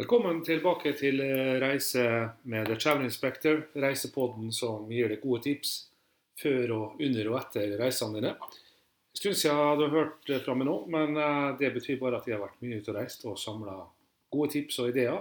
Velkommen tilbake til eh, Reise med The Travel Inspector, reisepodden som gir deg gode tips før og under og etter reisene dine. En stund siden du har hørt fra meg nå, men eh, det betyr bare at jeg har vært mye ute og reist og samla gode tips og ideer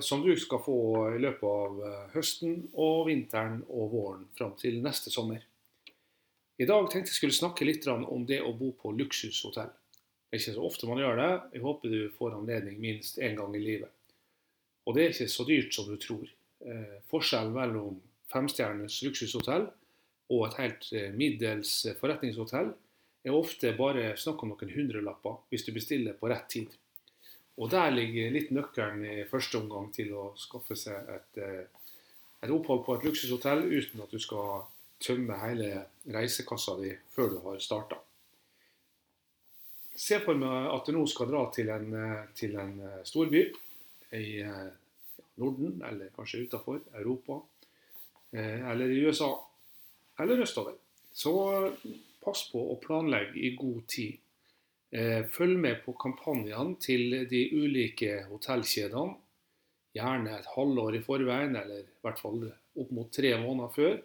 som du skal få i løpet av eh, høsten og vinteren og våren fram til neste sommer. I dag tenkte jeg skulle snakke litt om det å bo på luksushotell. Det er ikke så ofte man gjør det. Jeg håper du får anledning minst én gang i livet. Og det er ikke så dyrt som du tror. Eh, forskjellen mellom femstjerners luksushotell og et helt eh, middels eh, forretningshotell er ofte bare snakk om noen hundrelapper hvis du bestiller på rett tid. Og der ligger litt nøkkelen i første omgang til å skaffe seg et, eh, et opphold på et luksushotell uten at du skal tømme hele reisekassa di før du har starta. Se for meg at du nå skal dra til en, eh, til en eh, storby i eh, Norden, eller kanskje utenfor Europa, eller i USA, eller østover. Så pass på å planlegge i god tid. Følg med på kampanjene til de ulike hotellkjedene, gjerne et halvår i forveien, eller i hvert fall opp mot tre måneder før.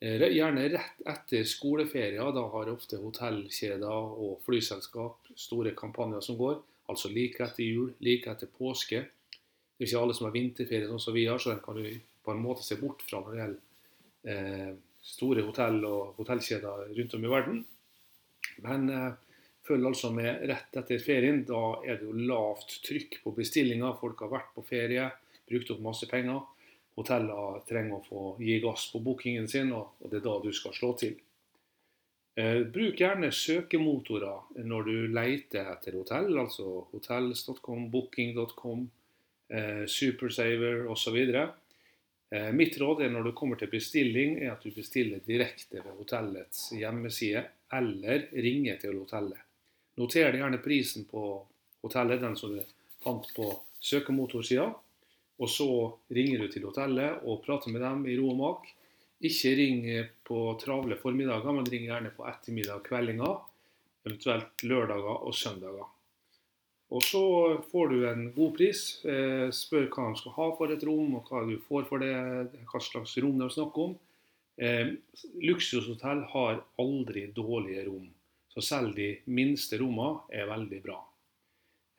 Eh, Gjerne rett etter skoleferier. Da har ofte hotellkjeder og flyselskap store kampanjer som går. Altså like etter jul, like etter påske. Det er ikke alle som har vinterferie sånn som vi har, så den kan du på en måte se bort fra når det gjelder eh, store hotell og hotellkjeder rundt om i verden. Men eh, følg altså med rett etter ferien. Da er det jo lavt trykk på bestillinger. Folk har vært på ferie, brukt opp masse penger. Hotellene trenger å få gi gass på bookingen sin, og det er da du skal slå til. Eh, bruk gjerne søkemotorer når du leter etter hotell, altså hotels.com, booking.com, eh, Supersaver osv. Eh, mitt råd er når du kommer til bestilling, er at du bestiller direkte ved hotellets hjemmeside, eller ringer til hotellet. Noter gjerne prisen på hotellet, den som du fant på søkemotorsida. Og så ringer du til hotellet og prater med dem i ro og mak. Ikke ring på travle formiddager, men ring gjerne på ettermiddag, kveldinger, eventuelt lørdager og søndager. Og så får du en god pris. Eh, spør hva de skal ha for et rom, og hva du får for det, hva slags rom de snakker om. Eh, luksushotell har aldri dårlige rom, så selv de minste rommene er veldig bra.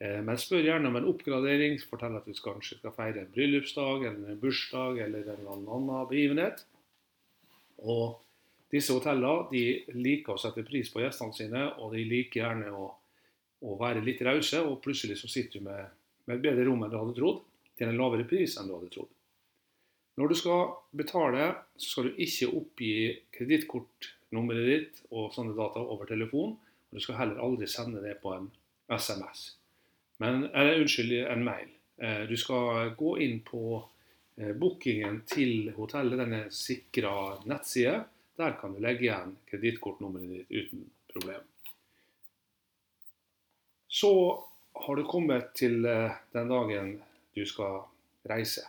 Eh, Men spør gjerne om en oppgradering. Fortell at du kanskje skal feire en bryllupsdag eller en bursdag eller en annen begivenhet. Og disse hotellene liker å sette pris på gjestene sine, og de liker gjerne å, å være litt rause. Og plutselig så sitter du med, med et bedre rom enn du hadde trodd, til en lavere pris enn du hadde trodd. Når du skal betale, så skal du ikke oppgi kredittkortnummeret ditt og sånne data over telefon. Og du skal heller aldri sende det på en SMS. Men, eller unnskyld, en mail. Eh, Du skal gå inn på eh, bookingen til hotellet, denne sikra nettside. Der kan du legge igjen kredittkortnummeret ditt uten problem. Så har du kommet til eh, den dagen du skal reise.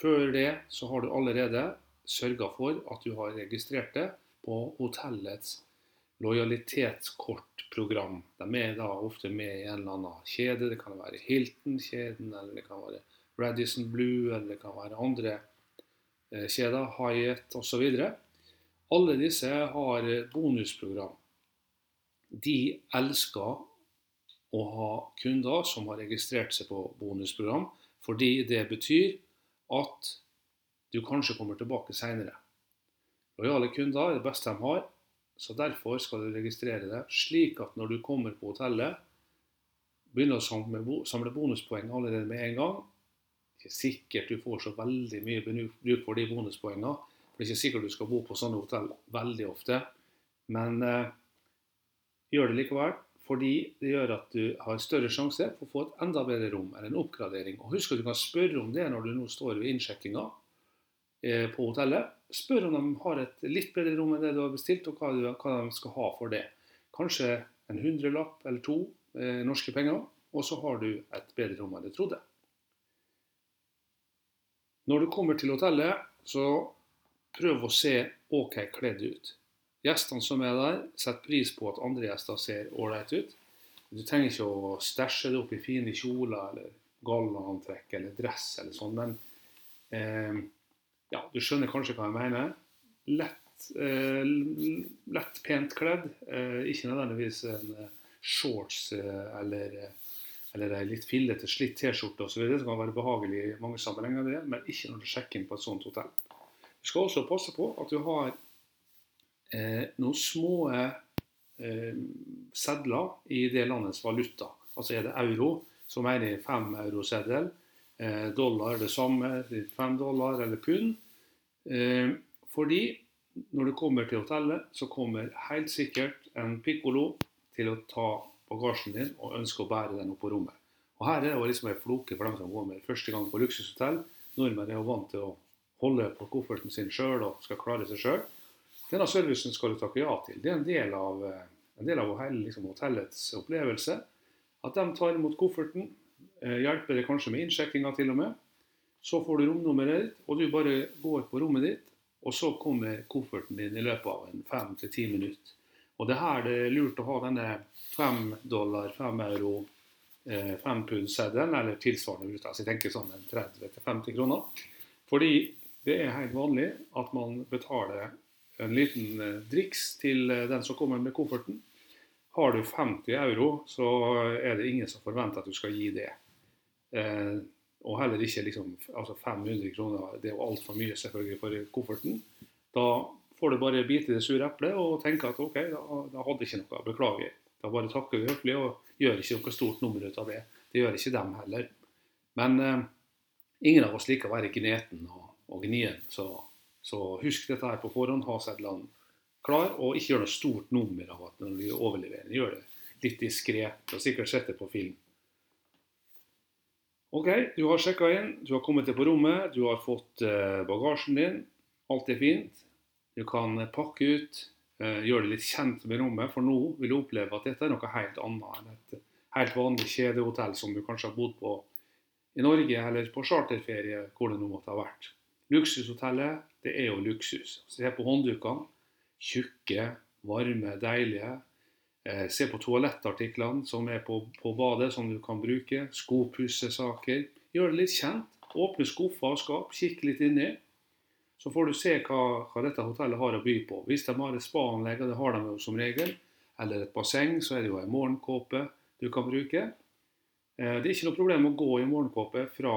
Før det så har du allerede sørga for at du har registrert det på hotellets lojalitetskortprogram. De er da ofte med i en eller annen kjede. Det kan være Hilton-kjeden, eller det kan være Radisson Blue, eller det kan være andre eh, kjeder, Hyatt osv. Alle disse har bonusprogram. De elsker å ha kunder som har registrert seg på bonusprogram, fordi det betyr at du kanskje kommer tilbake senere. Lojale kunder er det beste de har, så derfor skal du registrere det slik at når du kommer på hotellet, begynner å samle bonuspoeng allerede med en gang. Det Ikke sikkert du får så veldig mye bruk for de bonuspoengene. For det er ikke sikkert du skal bo på sånne hotell veldig ofte. Men eh, gjør det likevel, fordi det gjør at du har større sjanse for å få et enda bedre rom eller en oppgradering. Og husk at du kan spørre om det når du nå står ved innsjekkinga på hotellet. Spør om de har et litt bedre rom enn det du har bestilt, og hva de skal ha for det. Kanskje en hundrelapp eller to eh, norske penger, og så har du et bedre rom enn du trodde. Når du kommer til hotellet, så prøv å se OK kledd ut. Gjestene som er der, setter pris på at andre gjester ser ålreite ut. Du trenger ikke å stæsje det opp i fine kjoler eller gallaantrekk eller dress eller sånn, men eh, ja, du skjønner kanskje hva jeg mener. Lett, eh, lett pent kledd. Eh, ikke nødvendigvis en eh, shorts eh, eller, eh, eller ei litt fillete, slitt T-skjorte osv. Det kan være behagelig i mange sammenhenger, det, men ikke når du sjekker inn på et sånt hotell. Du skal også passe på at du har eh, noen små sedler i det landets valuta. Altså er det euro, så mener jeg fem euroseddel. Eh, dollar det samme, fem dollar eller pund. Eh, fordi når du kommer til hotellet, så kommer helt sikkert en pikkolo til å ta bagasjen din og ønske å bære den opp på rommet. Og Her er det liksom en floke for dem som går med første gang på luksushotell. Nordmenn er jo vant til å holde på kofferten sin sjøl og skal klare seg sjøl. Denne servicen skal du takke ja til. Det er en del av, eh, en del av hele, liksom, hotellets opplevelse. At de tar imot kofferten, hjelper det kanskje med innsjekkinga til og med. Så får du romnummeret ditt, og du bare går på rommet ditt. Og så kommer kofferten din i løpet av en fem til ti minutter. Og det er her det er lurt å ha denne fem dollar, fem euro, eh, fem pund-seddelen, eller tilsvarende valuta. Jeg tenker sånn 30-50 kroner. Fordi det er helt vanlig at man betaler en liten eh, driks til eh, den som kommer med kofferten. Har du 50 euro, så er det ingen som forventer at du skal gi det. Eh, og heller ikke liksom, altså 500 kroner. Det er jo altfor mye selvfølgelig for kofferten. Da får du bare bite det sure eplet og tenke at OK, da, da hadde jeg ikke noe. Beklager. Da bare takker vi høflig og gjør ikke noe stort nummer ut av det. Det gjør ikke dem heller. Men eh, ingen av oss liker å være gneten og, og gnien. Så, så husk dette her på forhånd. Ha sedlene klar, og ikke gjør noe stort nummer av at når du overleverer. Gjør det litt diskré. Du har sikkert sett det på film. Ok, du har sjekka inn, du har kommet deg på rommet, du har fått eh, bagasjen din. Alt er fint. Du kan eh, pakke ut, eh, gjøre deg litt kjent med rommet, for nå vil du oppleve at dette er noe helt annet enn et helt vanlig kjedehotell som du kanskje har bodd på i Norge eller på charterferie, hvor det nå måtte ha vært. Luksushotellet, det er jo luksus. Se på hånddukene. Tjukke, varme, deilige. Eh, se på toalettartiklene som er på, på badet, som du kan bruke. Skopussesaker. Gjør det litt kjent. Åpne skuffer og skap, kikk litt inni. Så får du se hva, hva dette hotellet har å by på. Hvis de har et spaanlegg, og det har de jo som regel, eller et basseng, så er det jo en morgenkåpe du kan bruke. Eh, Det er ikke noe problem å gå i morgenkåpe fra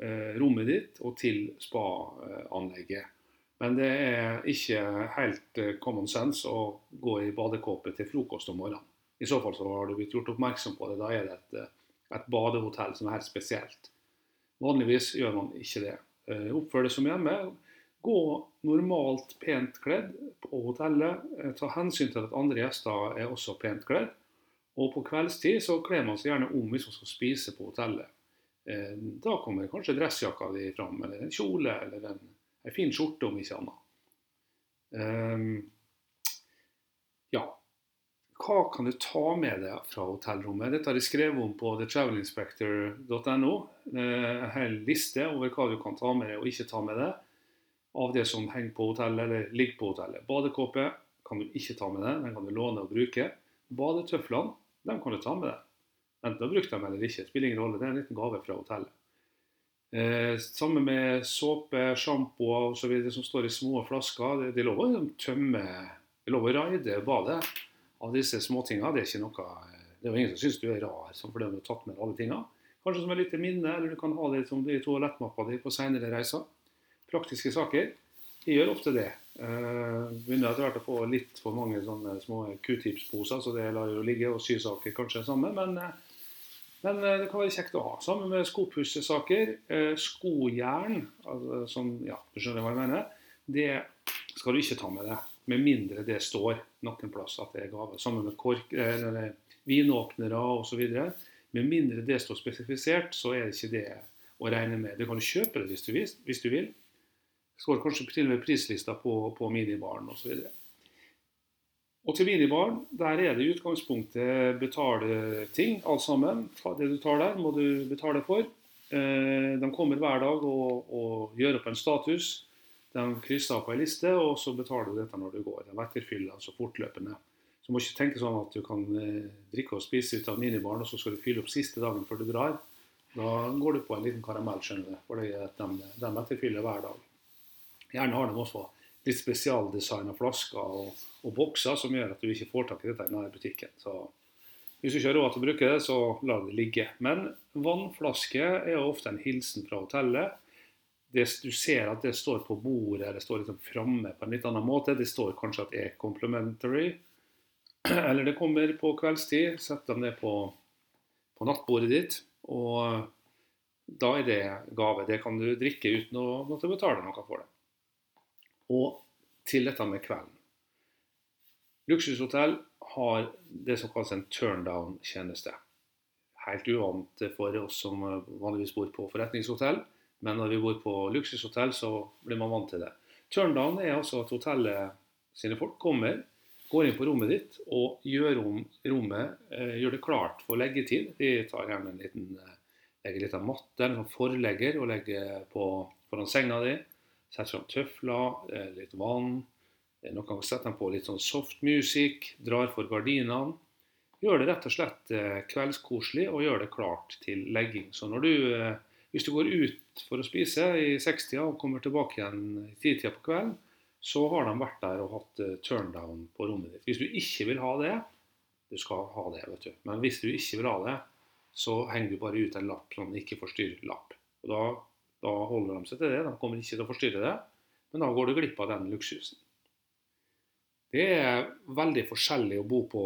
eh, rommet ditt og til spa-anlegget. Men det er ikke helt eh, common sense å gå i badekåpe til frokost om morgenen. I så fall så har du blitt gjort oppmerksom på det. Da er det et, eh, et badehotell som er helt spesielt. Vanligvis gjør man ikke det. Eh, Oppfør det som hjemme. Gå normalt pent kledd på hotellet. Ta hensyn til at andre gjester er også pent kledd. Og på kveldstid så kler man seg gjerne om hvis man skal spise på hotellet. Da kommer kanskje dressjakka di fram, eller en kjole, eller en, en fin skjorte om ikke annet. Um, ja, hva kan du ta med deg fra hotellrommet? Dette har jeg skrevet om på thetravelinspector.no. En hel liste over hva du kan ta med deg og ikke ta med deg av det som henger på hotellet eller ligger på hotellet. Badekåpe kan du ikke ta med deg, den kan du låne og bruke. Badetøflene dem kan du ta med deg. Enten du har brukt dem eller ikke, spiller ingen rolle. Det er en liten gave fra hotellet. Eh, sammen med såpe, sjampo osv. som står i små flasker. Det, det er lov å tømme Det er lov å raide badet av disse småtinga. Det er ikke noe Det er jo ingen som syns du er rar sånn fordi du har tatt med alle tingene. Kanskje som et lite minne, eller du kan ha det som i toalettmappa di på senere reiser. Praktiske saker. Jeg gjør ofte det. Eh, begynner etter hvert å få litt for mange sånne små q-tips-poser, så det lar jo ligge, og sysaker kanskje samme, men, eh, men eh, det kan være kjekt å ha. Sammen med skopussesaker. Uh, skojern, altså, som Ja, du skjønner hva jeg mener. Det skal du ikke ta med deg, med mindre det står noen plass at det er gave. Sammen med kork, eller vinåpnere osv. Med mindre det står spesifisert, så er det ikke det å regne med. Du kan kjøpe det hvis du, vil, hvis du. Står kanskje til og med prislista på, på minibaren osv. Og til minibaren, der er det i utgangspunktet betale ting, alt sammen. Det du tar der, må du betale for. Eh, de kommer hver dag og, og gjør opp en status. De krysser på ei liste, og så betaler du dette når du går. De etterfyller altså fortløpende. Så du må ikke tenke sånn at du kan eh, drikke og spise ut av minibaren, og så skal du fylle opp siste dagen før du drar. Da går du på en liten karamell, skjønner du. For de, de etterfyller hver dag. Gjerne har de også litt spesialdesigna flasker og, og, bokser som gjør at du ikke får tak i dette i denne butikken. Så hvis du ikke har råd til å bruke det, så la det ligge. Men vannflaske er jo ofte en hilsen fra hotellet. Det, du ser at det står på bordet, det står liksom framme på en litt annen måte. Det står kanskje at det er complimentary. Eller det kommer på kveldstid. Sett dem ned på, på nattbordet ditt. Og da er det gave. Det kan du drikke uten å måtte betale noe for det. Og til dette med kvelden. Luksushotell har det som kalles en turndown-tjeneste. Helt uvant for oss som vanligvis bor på forretningshotell, men når vi bor på luksushotell, så blir man vant til det. Turndown er altså at hotellet sine folk kommer, går inn på rommet ditt og gjør om rommet, eh, gjør det klart for leggetid. De tar gjerne en liten, eh, legger litt av matte, en sånn forlegger, og legger på foran senga di. Setter fram tøfler, eh, litt vann. Noen ganger setter de på litt sånn soft music, drar for gardinene. Gjør det rett og slett eh, kveldskoselig og gjør det klart til legging. Så du, eh, hvis du går ut for å spise i sekstida og kommer tilbake igjen i titida på kvelden, så har de vært der og hatt turndown på rommet ditt. Hvis du ikke vil ha det, du skal ha det, vet du. Men hvis du ikke vil ha det, så henger du bare ut en lapp, sånn ikke forstyrr-lapp. Og da da holder de seg til det. De kommer ikke til å forstyrre det. Men da går du glipp av den luksusen. Det er veldig forskjellig å bo på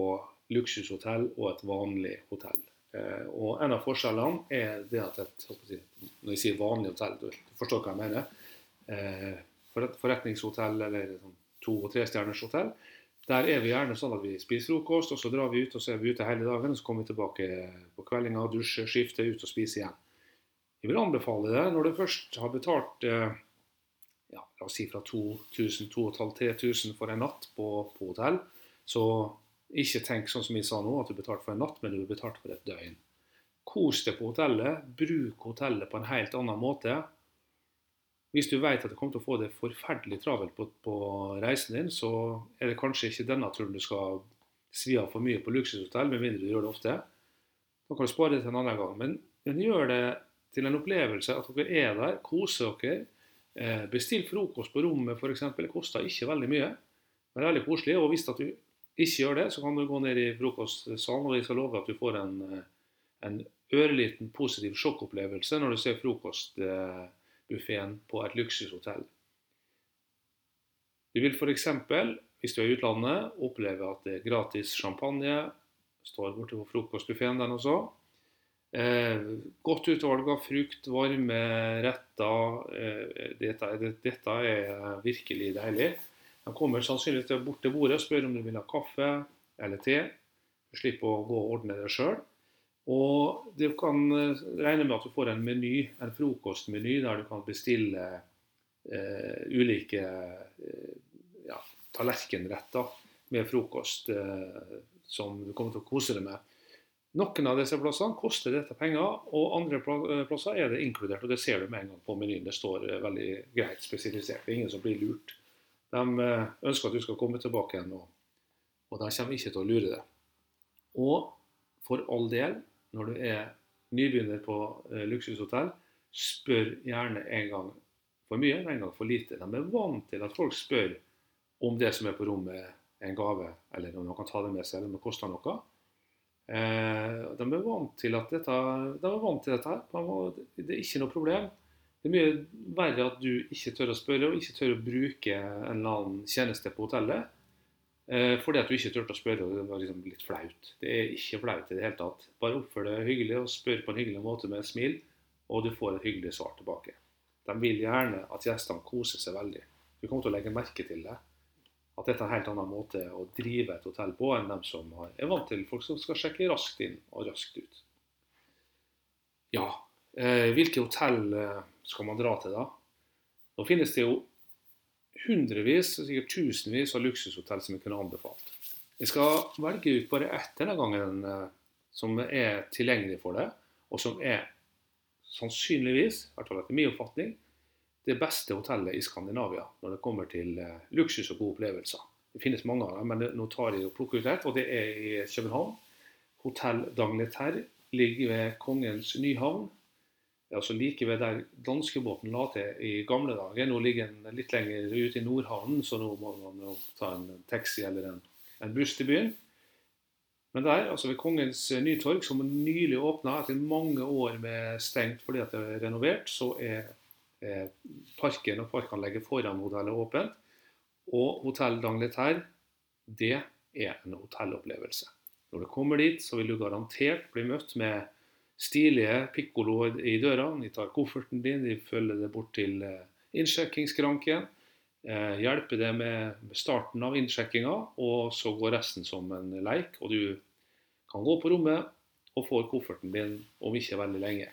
luksushotell og et vanlig hotell. Eh, og En av forskjellene er det at et når jeg sier vanlig hotell, du forstår hva jeg mener, eh, for et forretningshotell eller et to- og trestjerners hotell, der er vi gjerne sånn at vi spiser frokost, og så drar vi ut og så er vi ute hele dagen. og Så kommer vi tilbake på kveldinga, dusjer, skifter, ut og spiser igjen. Jeg vil anbefale det når du først har betalt eh, ja, la oss si fra 2000-3000 for en natt på, på, hotell, så ikke tenk sånn som jeg sa nå, at du betalte for en natt, men du betalte for et døgn. Kos deg på hotellet. Bruk hotellet på en helt annen måte. Hvis du vet at du kommer til å få det forferdelig travelt på, på, reisen din, så er det kanskje ikke denne turen du skal svi av for mye på luksushotell, med mindre du gjør det ofte. Da kan du spare det til en annen gang. Men, men gjør det til en opplevelse at dere er der, koser dere. Eh, bestill frokost på rommet f.eks. Det koster ikke veldig mye. Det er veldig koselig. Og hvis du ikke gjør det, så kan du gå ned i frokostsalen, og jeg skal love at du får en, eh, en ørliten positiv sjokkopplevelse når du ser frokostbuffeen på et luksushotell. Du vil f.eks., hvis du er i utlandet, oppleve at det er gratis champagne. Står borte på frokostbuffeen den også. Eh, godt utvalg av frukt, varme retter. Eh, dette, dette, er virkelig deilig. De kommer sannsynligvis bort til bordet og spør om du vil ha kaffe eller te. Du slipper å gå og ordne det sjøl. Og du kan eh, regne med at du får en meny, en frokostmeny der du kan bestille eh, ulike eh, ja, tallerkenretter med frokost eh, som du kommer til å kose deg med. Noen av disse plassene koster dette penger, og andre eh, plasser er det inkludert. og Det ser du med en gang på menyen. Det står eh, veldig greit spesifisert. Det er ingen som blir lurt. De eh, ønsker at du skal komme tilbake igjen, og, og de kommer ikke til å lure deg. Og for all del, når du er nybegynner på luksushotell, spør gjerne en gang for mye en gang for lite. De er vant til at folk spør om det som er på rommet, er en gave, eller om de kan ta det med seg, eller om det koster noe. Eh, de er vant til at dette, de er vant til dette. Det er ikke noe problem. Det er mye verre at du ikke tør å spørre og ikke tør å bruke en eller annen tjeneste på hotellet. Eh, fordi at du ikke turte å spørre, og det var liksom litt flaut. Det er ikke flaut i det hele tatt. Bare oppfør deg hyggelig og spør på en hyggelig måte med et smil, og du får et hyggelig svar tilbake. De vil gjerne at gjestene koser seg veldig. Du kommer til å legge merke til det at dette er en helt annen måte å drive et hotell på enn dem som er vant til folk som skal sjekke raskt inn og raskt ut. Ja, eh, hvilke hotell eh, skal man dra til da? Nå finnes det jo hundrevis, sikkert tusenvis av luksushotell som jeg kunne anbefalt. Jeg skal velge ut bare ett denne gangen eh, som er tilgjengelig for det, og som er sannsynligvis, i hvert fall etter min oppfatning, det beste hotellet i Skandinavia når det kommer til eh, luksus og gode opplevelser. Det finnes mange av dem, men nå tar jeg og plukker ut ett, og det er i København. Hotell Dangleterre ligger ved Kongens Nyhavn. Altså like ved der danskebåten la til i gamle dager. Nå ligger den litt lenger ute i Nordhavnen, så nå må man ta en taxi eller en, en buss til byen. Men der, altså ved Kongens Nytorg, som nylig åpna etter mange år med stengt fordi det er renovert, så er parken og parkanlegget foran hotellet åpent. Og Hotell Dangleterre, det er en hotellopplevelse. Når du kommer dit, så vil du garantert bli møtt med stilige pikkoloer i døra. De tar kofferten din, de følger deg bort til eh, innsjekkingsskranken. Eh, hjelper deg med starten av innsjekkinga, og så går resten som en leik. Og du kan gå på rommet og får kofferten din om ikke veldig lenge.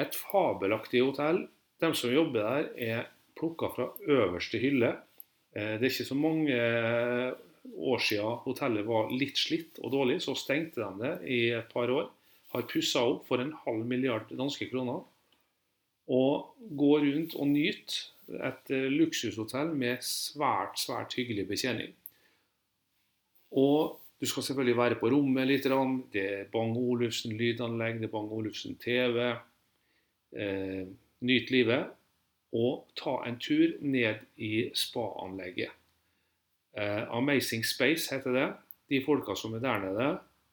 Et fabelaktig hotell. De som jobber der, er plukka fra øverste hylle. Eh, Det er ikke så mange eh, år siden hotellet var litt slitt og dårlig, så stengte de det i et par år. Har pussa opp for en halv milliard danske kroner. Og går rundt og nyter et eh, luksushotell med svært, svært hyggelig betjening. Og du skal selvfølgelig være på rommet litt. Det er Bang Olufsen lydanlegg, det er Bang Olufsen TV. Eh, nyt livet. Og ta en tur ned i spa-anlegget. Eh, Amazing Space heter det. De folka som er der nede,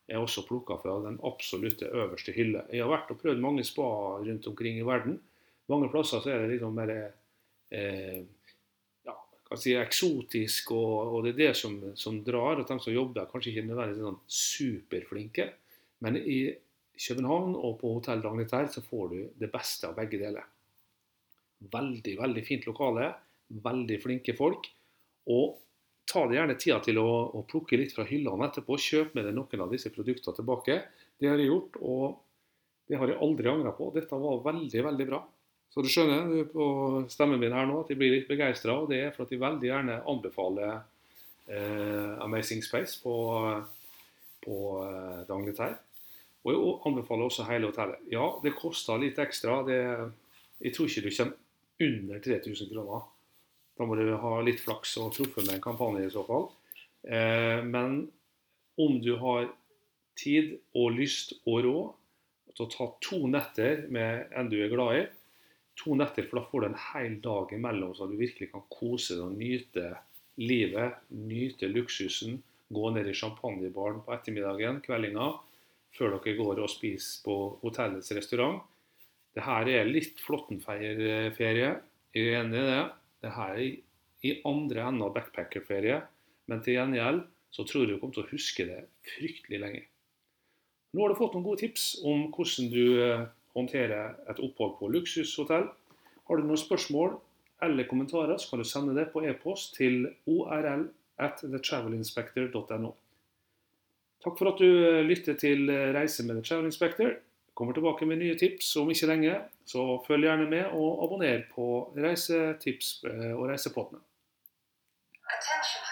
er også plukka fra den absolutte øverste hylle. Jeg har vært og prøvd mange spa rundt omkring i verden. Mange plasser så er det liksom mer eh, si eksotisk, og, og det er det som, som drar. At de som jobber, er kanskje ikke nødvendigvis sånn superflinke. Men i København og på Hotell Dagneterre så får du det beste av begge deler. Veldig, veldig fint lokale. Veldig flinke folk. Og ta deg gjerne tida til å, å plukke litt fra hyllene etterpå. Kjøp med deg noen av disse produktene tilbake. Det har jeg gjort, og det har jeg aldri angra på. Dette var veldig, veldig bra. Så du skjønner på stemmen min her nå at jeg blir litt begeistra. Og det er for at jeg veldig gjerne anbefaler eh, Amazing Space på, på eh, Dangleterre. Og jeg anbefaler også hele hotellet. Ja, det koster litt ekstra. Det, jeg tror ikke du kommer under 3000 kroner. Da må du ha litt flaks og truffe med en kampanje i så fall. Eh, men om du har tid og lyst og råd til å ta to netter med en du er glad i, to netter, for da får du en hel dag imellom så du virkelig kan kose deg og nyte livet, nyte luksusen, gå ned i champagnebaren på ettermiddagen, kveldinga, før dere går og spiser på hotellets restaurant. Det her er litt flåttenferie. jeg er enig i det. Det her er i andre enden av backpackerferie, men til gjengjeld så tror jeg du kommer til å huske det fryktelig lenge. Nå har du fått noen gode tips om hvordan du eh, håndterer et opphold på luksushotell. Har du noen spørsmål eller kommentarer, så kan du sende det på e-post til orl at thetravelinspector.no. Takk for at du eh, lytter til eh, Reise med The Travel Inspector. Kommer tilbake med nye tips om ikke lenge, så følg gjerne med og abonner på Reisetips og Reisepottene. Attention